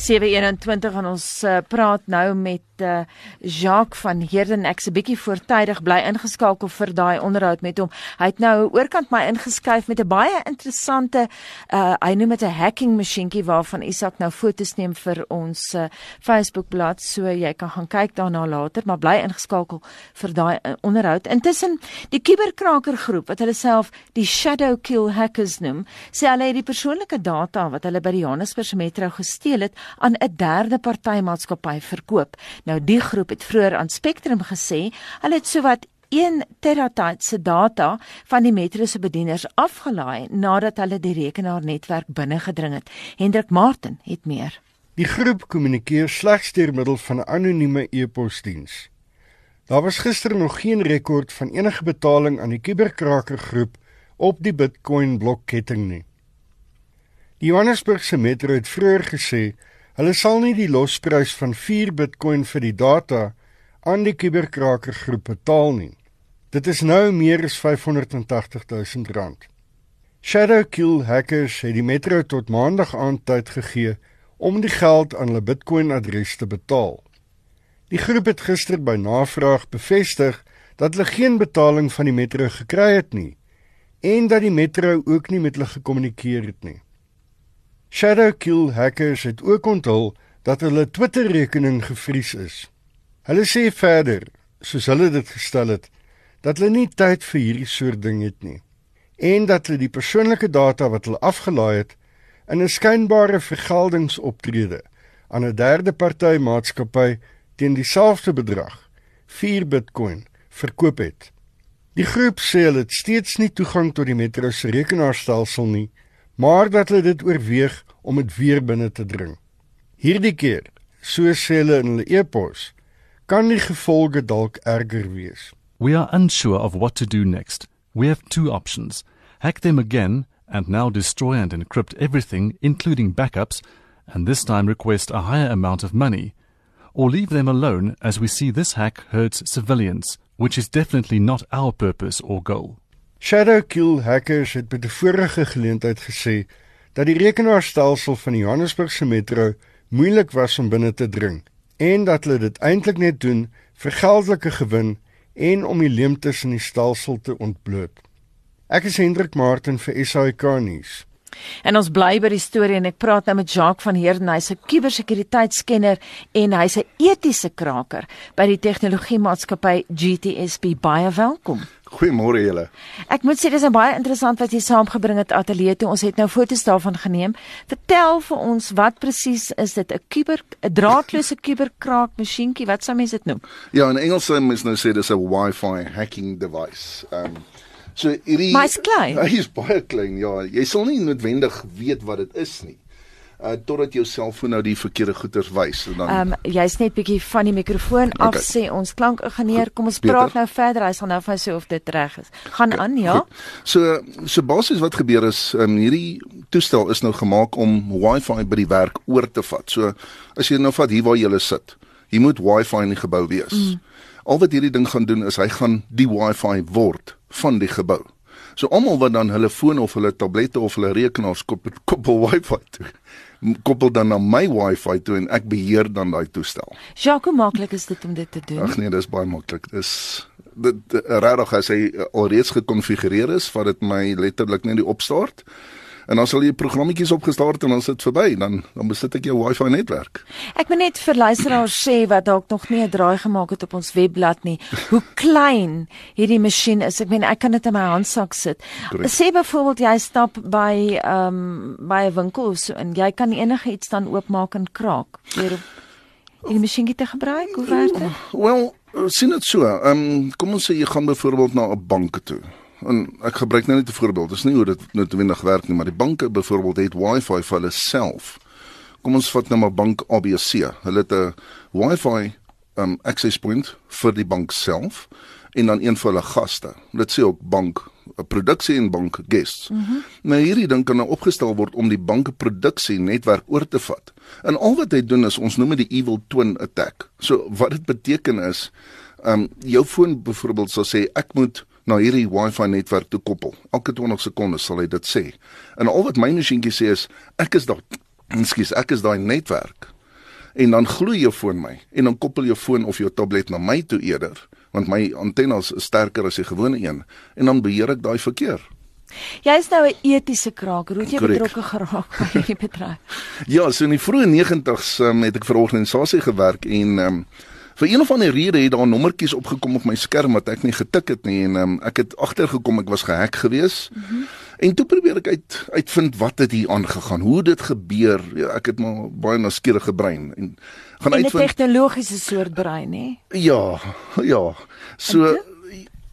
721 en ons uh, praat nou met uh, Jacques van Heerden ek se bietjie voortydig bly ingeskakel vir daai onderhoud met hom. Hy het nou oorkant my ingeskuif met 'n baie interessante uh, hy noem dit 'n hacking masjienkie waarvan Isak nou foto's neem vir ons uh, Facebook bladsy so jy kan gaan kyk daarna later, maar bly ingeskakel vir daai uh, onderhoud. Intussen die kuberkraker groep wat hulle self die Shadow Kill Hackers noem, sê hulle het die persoonlike data wat hulle by die Johannesburg Metro gesteel het aan 'n derde party maatskappy verkoop. Nou die groep het vroeër aan Spectrum gesê hulle het sowat 1 terabyte se data van die Metro se bedieners afgelaai nadat hulle die rekenaarnetwerk binne gedring het. Hendrik Martin het meer. Die groep kommunikeer slegs deur middel van 'n anonieme e-posdiens. Daar was gister nog geen rekord van enige betaling aan die kuberkraker groep op die Bitcoin blokketting nie. Die Johannesburgse Metro het vroeër gesê hulle sal nie die losprys van 4 Bitcoin vir die data aan die kuberkraker groep betaal nie. Dit is nou meer as 580 000 rand. Shadow Kill Hackers het die Metro tot Maandag aand tyd gegee om die geld aan hulle Bitcoin adres te betaal. Die groep het gister by navraag bevestig dat hulle geen betaling van die Metro gekry het nie en dat die Metro ook nie met hulle gekommunikeer het nie. Shadow Kill Hackers het ook onthul dat hulle Twitter-rekening gevries is. Hulle sê verder, soos hulle dit gestel het, dat hulle nie tyd vir hierdie soort ding het nie en dat hulle die persoonlike data wat hulle afgelaai het in 'n skynbare vergeldingsoptrede aan 'n derde party maatskappy teen dieselfde bedrag, 4 Bitcoin, verkoop het. Die groep sê hulle het steeds nie toegang tot die Metro se rekenaarstelsel nie maar dat hulle dit oorweeg om dit weer binne te dring. Hierdie keer, so sê hulle in hulle e-pos, kan die gevolge dalk erger wees. We are unsure of what to do next. We have two options: hack them again and now destroy and encrypt everything including backups and this time request a higher amount of money, or leave them alone as we see this hack hurts civilians, which is definitely not our purpose or goal. Shadow Kill Hackers het by 'n vorige geleentheid gesê dat die rekenaarstelsel van die Johannesburgse Metro moeilik was om binne te dring en dat hulle dit eintlik net doen vir geldelike gewin en om die leemtes in die stelsel te ontbloot. Ek is Hendrik Martin vir SAK nuus. En ons bly by die storie en ek praat nou met Jacques van Heerden, hy's 'n kubersekuriteitskenner en hy's 'n etiese kraker by die tegnologiemaatskappy GTSP. Baie welkom. Goeiemôre julle. Ek moet sê dis baie interessant wat jy saamgebring het ateljee toe. Ons het nou foto's daarvan geneem. Vertel vir ons wat presies is dit 'n kuber 'n draadloose kuberkraak masjienkie? Wat sou mense dit noem? Ja, in Engels sou mens nou sê dis 'n Wi-Fi hacking device. Ehm um, So hierdie Maar hy's klein. Hy is baie klein, ja. Jy sal nie noodwendig weet wat dit is nie. Uh totdat jou selfoon nou die verkeerde goeters wys en dan Ehm um, jy's net bietjie van die mikrofoon af okay. sê ons klankingenieur, kom ons Beter. praat nou verder. Hy sal nou vir sê of dit reg is. Gaan aan, ja. Goed. So so basies wat gebeur is, um, hierdie toestel is nou gemaak om Wi-Fi by die werk oor te vat. So as jy nou vat hier waar jy sit, hier moet Wi-Fi in die gebou wees. Mm. Al wat hierdie ding gaan doen is hy gaan die Wi-Fi word van die gebou. So almal wat dan hulle foon of hulle tablette of hulle rekenaars koppel, koppel Wi-Fi toe, koppel dan na my Wi-Fi toe en ek beheer dan daai toestel. Jacques, hoe maklik is dit om dit te doen? Ag nee, dis baie maklik. Dis dit regtig as hy alreeds gekonfigureer is, vat dit my letterlik net die opstart en dan sal jy programmetjies opgestart en dan sit verby dan dan besit ek jou wifi netwerk. Ek moet net vir luisteraars sê wat dalk nog nie 'n draai gemaak het op ons webblad nie, hoe klein hierdie masjien is. Ek meen ek kan dit in my handsak sit. Correct. Sê byvoorbeeld jy stap by ehm um, by 'n winkel so en jy kan enige iets dan oopmaak en kraak deur die masjien te gebruik. Hoe werk dit? Wel, sien dit so. Ehm um, kom ons sê jy gaan byvoorbeeld na 'n bank toe en ek gebruik nou net 'n voorbeeld. Dit is nie hoe dit noodwendig werk nie, maar die banke byvoorbeeld het Wi-Fi vir hulle self. Kom ons vat nou maar bank ABC. Hulle het 'n Wi-Fi um access point vir die bank self en dan een vir hulle gaste. Dit sê ook bank 'n produksie en bank guests. Mm -hmm. Nou hierdie ding kan nou opgestel word om die banke produksie netwerk oor te vat. En al wat hy doen is ons noem dit die evil twin attack. So wat dit beteken is, um jou foon byvoorbeeld sal sê ek moet na hierdie Wi-Fi netwerk toe koppel. Elke 20 sekondes sal hy dit sê. En al wat my masjienkie sê is ek is daar Ekskuus, ek is daai netwerk. En dan gloei jou foon my en dan koppel jou foon of jou tablet na my toe eerder, want my antennes is sterker as die gewone een en dan beheer ek daai verkeer. Jy is nou 'n etiese kraker. Hoe het jy Correct. betrokke geraak by hierdie bedryf? Ja, so in die vroeë 90's um, het ek vir 'n organisasie gewerk en um, vir een of ander rede het daar nommertjies opgekom op my skerm wat ek nie getik het nie en um, ek het agtergekom ek was gehack gewees. Mm -hmm. En toe probeer ek uit uitvind wat het hier aangegaan, hoe dit gebeur. Ja, ek het maar baie nuuskierige brein en gaan En 'n uitvind tegnologiese soort brein, hè? Ja, ja. So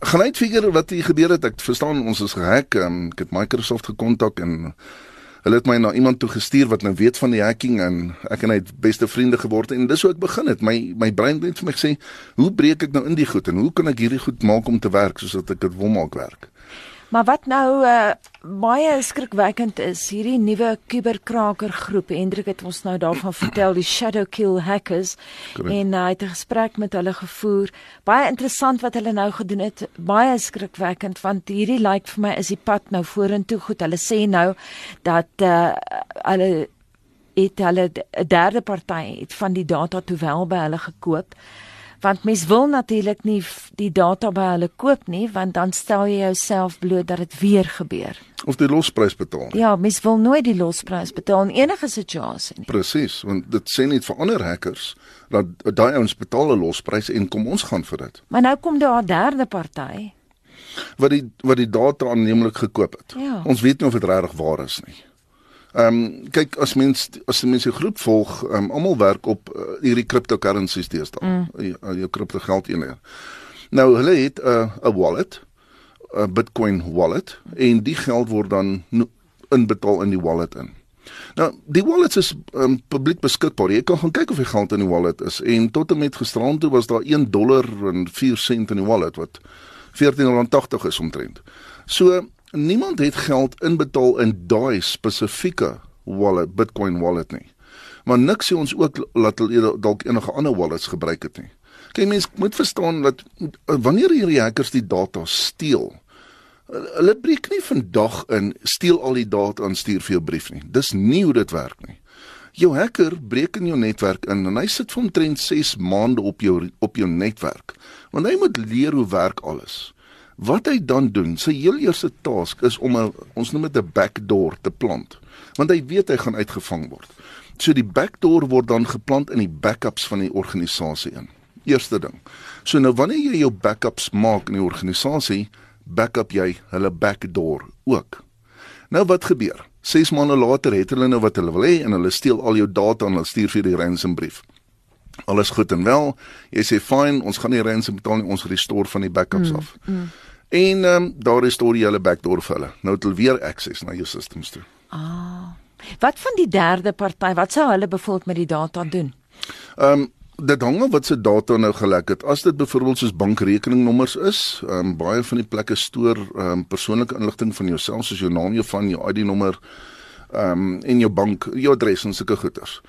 gaan uitfigure wat hier gebeur het. Ek verstaan ons is gehack. Um, ek het Microsoft gekontak en hulle het my na iemand toe gestuur wat nou weet van die hacking en ek en hy het beste vriende geword en dis hoe ek begin het. My my brein het vir my gesê, "Hoe breek ek nou in die goed en hoe kan ek hierdie goed maak om te werk soos dat ek dit wil maak werk?" Maar wat nou uh, baie skrikwekkend is, hierdie nuwe kuberkraker groep, Hendrik het ons nou daarvan vertel, die Shadow Kill hackers Correct. en uh, hy het 'n gesprek met hulle gevoer. Baie interessant wat hulle nou gedoen het, baie skrikwekkend want hierdie lyk like vir my is die pad nou vorentoe goed. Hulle sê nou dat uh, hulle het hulle 'n derde party het van die data toe wel by hulle gekoop want mens wil natuurlik nie die data by hulle koop nie want dan stel jy jouself bloot dat dit weer gebeur. Of die losprys betaal. Ja, mens wil nooit die losprys betaal in enige situasie nie. Presies, want dit sê net vir ander hackers dat daai ouens betaal 'n losprys en kom ons gaan vir dit. Maar nou kom daar 'n derde party. wat die wat die data aanneemlik gekoop het. Ja. Ons weet nie of dit regtig waar is nie. Ehm um, kyk as mens as mense groep volg, ehm um, almal werk op uh, hierdie cryptocurrencies deesdae, mm. jou, jou kriptogeldeenheid. Nou hulle het 'n uh, 'n wallet, 'n Bitcoin wallet en die geld word dan inbetaal in die wallet in. Nou, die wallets is um, publiek beskikbaar. Jy kan gaan kyk of die geld in die wallet is en tot en met gisterand toe was daar 1 dollar en 4 sent in die wallet wat R14.80 is omtrent. So niemand het geld inbetaal in daai spesifieke wallet, Bitcoin wallet nie. Maar niks sê ons ook laat hulle dalk enige ander wallets gebruik het nie. Kyk mense moet verstaan dat uh, wanneer hierdie hackers die data steel, Hulle breek nie vandag in, steel al die data en stuur vir jou brief nie. Dis nie hoe dit werk nie. Jou hacker breek in jou netwerk in en hy sit vir omtrent 6 maande op jou op jou netwerk. Want hy moet leer hoe werk alles. Wat hy dan doen, sy heel eerste taak is om 'n ons noem dit 'n backdoor te plant. Want hy weet hy gaan uitgevang word. So die backdoor word dan geplant in die backups van die organisasie in. Eerste ding. So nou wanneer jy jou backups maak in die organisasie, backup jy hulle backdoor ook. Nou wat gebeur? 6 maande later het hulle nou wat hulle wil hê en hulle steel al jou data en hulle stuur vir die ransom brief. Alles goed en wel. Jy sê fyn, ons gaan nie ransom betaal nie, ons restore van die backups mm, af. Mm. En ehm um, daar restore jy hulle backdoor vir hulle. Nou het hulle weer access na jou systems toe. Ah. Wat van die derde party? Wat sou hulle bevolk met die data doen? Ehm um, dit hang af wat se data nou gelek het. As dit byvoorbeeld soos bankrekeningnommers is, ehm um, baie van die plekke stoor ehm um, persoonlike inligting van jouself soos jou naam, jou van jou ID-nommer ehm um, en jou bank, jou adres en sulke goeders.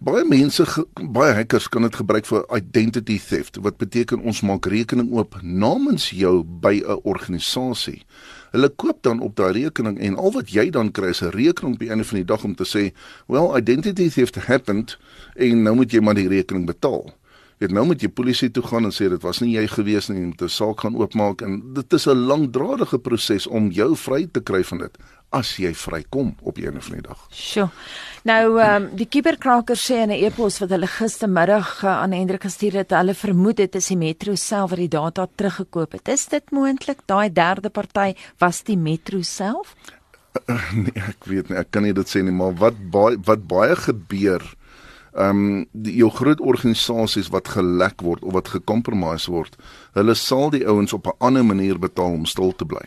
Baie mense baie hackers kan dit gebruik vir identity theft wat beteken ons maak rekening oop namens jou by 'n organisasie. Hulle koop dan op daai rekening en al wat jy dan kry is 'n rekening op die einde van die dag om te sê, "Well, identity theft happened en nou moet jy maar die rekening betaal." Weet nou moet jy polisie toe gaan en sê dit was nie jy gewees nie, jy moet 'n saak gaan oopmaak en dit is 'n langdradige proses om jou vry te kry van dit as jy vrykom op einde van die dag. Sjoe. Nou ehm um, die kuberkrakers sê in 'n e-pos wat hulle gistermiddag uh, aan Hendrik gestuur het, hulle vermoed dit is die Metro self wat die data teruggekoop het. Is dit moontlik daai derde party was die Metro self? nee, ek weet nie, ek kan nie dit sê nie, maar wat baie wat baie gebeur ehm um, die jou groot organisasies wat gelek word of wat gecompromise word, hulle sal die ouens op 'n ander manier betaal om stil te bly.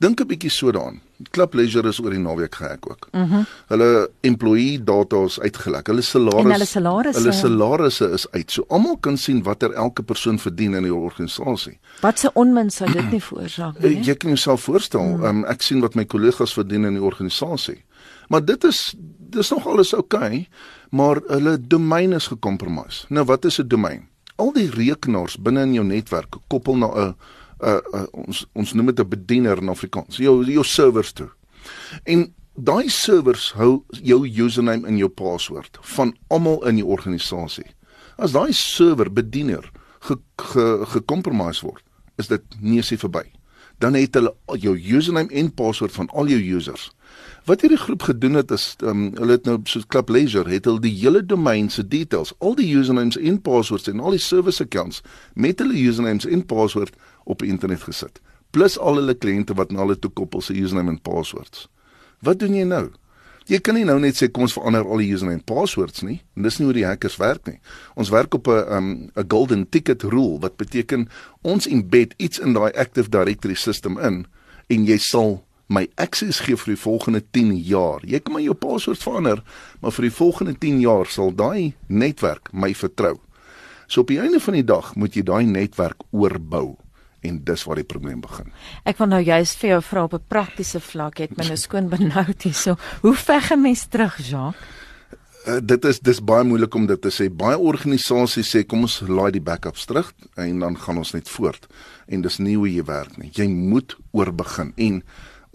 Dink 'n bietjie so daaraan. Club Leisure is oor die naweek gehack ook. Mhm. Mm hulle employee data is uitgelek. Hulle salaris En hulle salarisse. Hulle salarisse is uit. So almal kan sien watter elke persoon verdien in die organisasie. Wat se onmin sou dit nie veroorsaak Uh, nie? Jy kan jouself voorstel, Hmm. um, ek sien wat my kollegas verdien in die organisasie. Maar dit is dis nog alles oukei, okay, maar hulle domein is gecompromise. Nou wat is 'n domein? Al die rekenaars binne in jou netwerk koppel na 'n 'n 'n ons ons noem dit 'n bediener in Afrikaans. Jou jou servers toe. En daai servers hou jou username en jou paswoord van almal in die organisasie. As daai server bediener ge, ge word, is dit nie se verby. Dan het hulle jou username en paswoord van al jou users. Wat hierdie groep gedoen het is um, hulle het nou so Club Leisure het hulle die hele domein se details, al die usernames en passwords en al die service accounts met hulle usernames en password op die internet gesit. Plus al hulle kliënte wat na hulle toe koppel se username en passwords. Wat doen jy nou? Jy kan nie nou net sê kom ons verander al die username en passwords nie. En dis nie hoe die hackers werk nie. Ons werk op 'n um, 'n golden ticket rule wat beteken ons embed iets in daai Active Directory system in en jy sal my access gee vir die volgende 10 jaar. Jy kan my jou paswoord verander, maar vir die volgende 10 jaar sal daai netwerk my vertrou. So op die einde van die dag moet jy daai netwerk oorbou en dis waar die probleem begin. Ek wil nou juist vir jou vra op 'n praktiese vlak, het my nou skoon benoud hierso. Hoe veg 'n mens terug, Jacques? Uh, dit is dis baie moeilik om dit te sê. Baie organisasies sê kom ons laai die backups terug en dan gaan ons net voort. En dis nie hoe jy werk nie. Jy moet oorbegin. En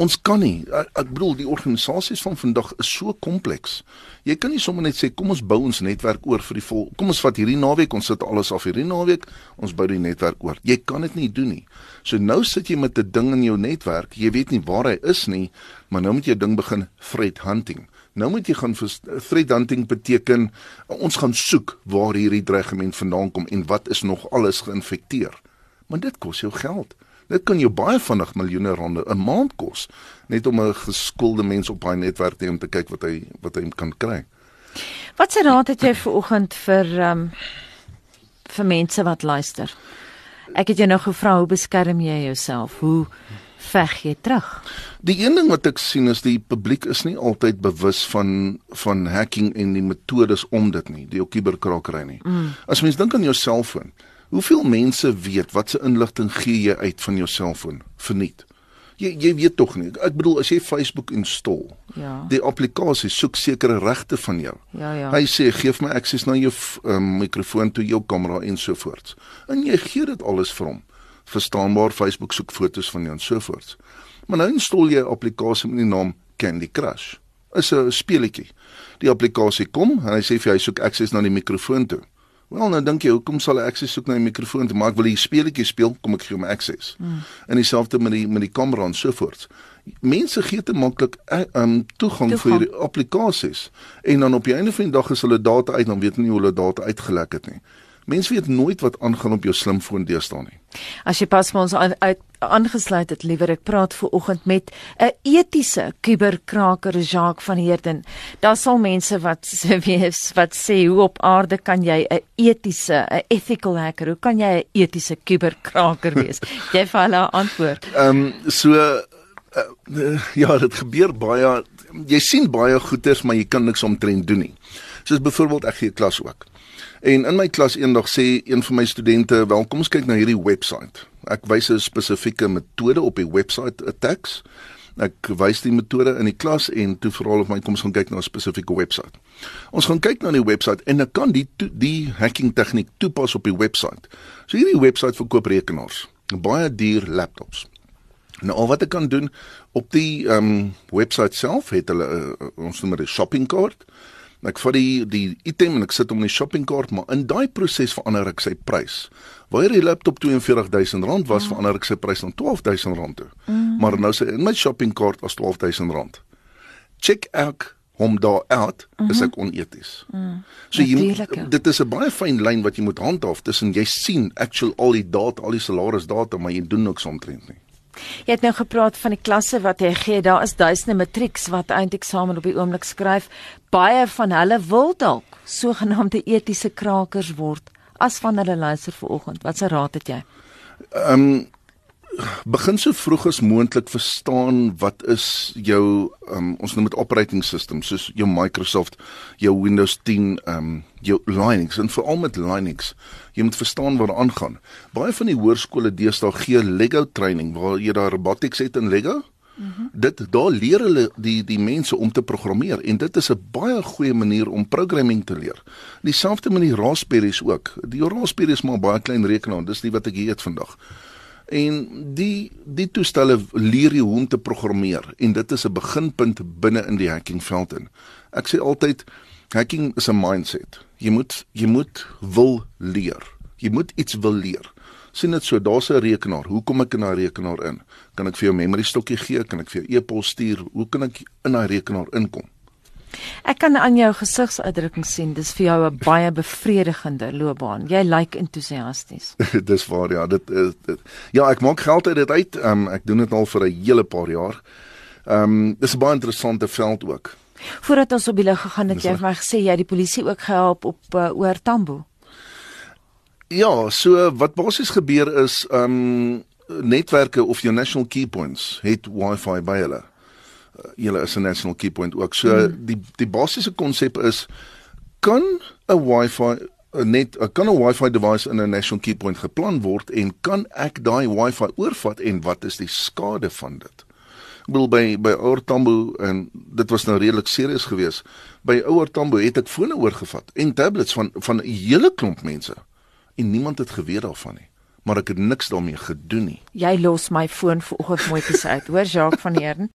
Ons kan nie ek bedoel die organisasies van vandag is so kompleks. Jy kan nie sommer net sê kom ons bou ons netwerk oor vir die vol. Kom ons vat hierdie naweek, ons sit alles af hierdie naweek, ons bou die netwerk oor. Jy kan dit nie doen nie. So nou sit jy met 'n ding in jou netwerk. Jy weet nie waar hy is nie, maar nou moet jy ding begin threat hunting. Nou moet jy gaan threat hunting beteken ons gaan soek waar hierdie dreigement vandaan kom en wat is nog alles geïnfekteer. Maar dit kos jou geld. Dit kan jou baie vinnig miljoene rande 'n maand kos net om 'n geskoolde mens op daai netwerk te hê om te kyk wat hy wat hy kan kry. Wat se raad het jy vir oggend vir ehm um, vir mense wat luister? Ek het jou nou gevra hoe beskerm jy jouself? Hoe veg jy terug? Die een ding wat ek sien is die publiek is nie altyd bewus van van hacking en die metodes om dit nie, die kuberkrakery nie. Mm. As mens dink aan jou selfoon, Hoeveel mense weet wat se inligting gee jy uit van jou selfoon verniet? Jy jy weet tog nie. Ek bedoel as jy Facebook install, ja. die applikasie soek sekere regte van jou. Ja ja. Hy sê gee my akses na jou um, mikrofoon toe, jou kamera en so voort. En jy gee dit alles vir hom. Verstaanbaar Facebook soek fotos van jou en so voort. Maar nou install jy 'n applikasie met die naam Candy Crush. Is 'n speletjie. Die applikasie kom en hy sê vir jou hy soek akses na die mikrofoon toe. Wel nou dink jy hoekom sal ek akses soek na 'n mikrofoon te maak wil jy speletjie speel kom ek gee hom akses. Mm. En dieselfde met die met die kamera en so voort. Mense gee te maklik um toegang, toegang vir die applikasies en dan op die einde van die dag is hulle data uit dan weet hulle nie hoe hulle data uitgelek het nie. Mense weet nooit wat aangaan op jou slimfoon deesdae nie. As jy pas ons uit aangesluit het liewer ek praat ver oggend met 'n etiese kuberkraker Jacques van Heerden. Daar sal mense wat wees wat sê hoe op aarde kan jy 'n etiese 'n ethical hacker? Hoe kan jy 'n etiese kuberkraker wees? jy vir hulle antwoord. Ehm um, so uh, ja, dit gebeur baie jy sien baie goeters maar jy kan niks omtrent doen nie. Soos byvoorbeeld ek gee klas ook. En in my klas eendag sê een van my studente, "Wel, kom ons kyk na hierdie webwerf." Ek wys 'n spesifieke metode op die webwerf attacks. Ek wys die metode in die klas en toe vra hulle of my kom ons gaan kyk na 'n spesifieke webwerf. Ons gaan kyk na die webwerf en dan kan die die hacking tegniek toepas op die webwerf. So hierdie webwerf verkoop rekenaars, baie duur laptops. Nou al wat ek kan doen op die ehm um, webwerf self het hulle uh, ons noem dit 'n shopping cart. Ek vat die die item en ek sit hom in die shopping cart, maar in daai proses verander ek sy prys. Waar die laptop R42000 was, mm. verander ek sy prys na R12000 toe. Mm. Maar nou sê in my shopping cart as R12000. Check ek hom daar uit, mm -hmm. is ek oneties. Mm. So jy ja. dit is 'n baie fyn lyn wat jy moet handhaaf tussen jy sien actual al die data, al die salaris data, maar jy doen niks omtrent nie. Jy het nou gepraat van die klasse wat jy gee. Daar is duisende matrieks wat eindeksamen op die oomblik skryf. Baie van hulle wil dalk sogenaamde etiese krakers word as van hulle luister vanoggend. Wat se raad het jy? Ehm um, begin so vroeg as moontlik verstaan wat is jou um, ons noem dit operating system soos jou Microsoft, jou Windows 10, um, ehm, jou Linux en veral met Linux. Jy moet verstaan wat aangaan. Baie van die hoërskole deesdae gee Lego training waar jy daar robotics het in Lego. Mm -hmm. Dit daar leer hulle die die mense om te programmeer en dit is 'n baie goeie manier om programming te leer. Dieselfde met die Raspberries ook. Die Raspberry is maar baie klein rekenaar, dis nie wat ek hier het vandag En die die toestelle leer jou hoe om te programmeer en dit is 'n beginpunt binne in die hackingveld in. Ek sê altyd hacking is 'n mindset. Jy moet jy moet wil leer. Jy moet iets wil leer. Sien dit so, daar's 'n rekenaar. Hoe kom ek in daai rekenaar in? Kan ek vir jou memory stokkie gee? Kan ek vir jou e-pos stuur? Hoe kan ek in daai rekenaar inkom? Ek kan aan jou gesigsuitdrukking sien dis vir jou 'n baie bevredigende loopbaan. Jy lyk entoesiasties. dis waar ja, dit is dit. Ja, ek maak geld uit dit uit. Um, ek doen dit al vir 'n hele paar jaar. Ehm um, dis 'n baie interessante veld ook. Voordat ons op die lug gegaan het, jy vir my gesê jy het die polisie ook gehelp op uh, oor Tambo. Ja, so wat basies gebeur is ehm um, netwerke of jou national key points het wifi by hulle julle is 'n national key point ook. So mm. die die basiese konsep is kan 'n wifi net kan 'n wifi device in 'n national key point geplan word en kan ek daai wifi oorvat en wat is die skade van dit? Wil by by Oortambo en dit was nou redelik serieus geweest. By Oortambo het ek fone oorgevat en tablets van van 'n hele klomp mense en niemand het geweet daarvan nie maar ek het niks daarmee gedoen nie. Jy los my foon vanoggend mooi uit. Hoor Jacques van Heerden.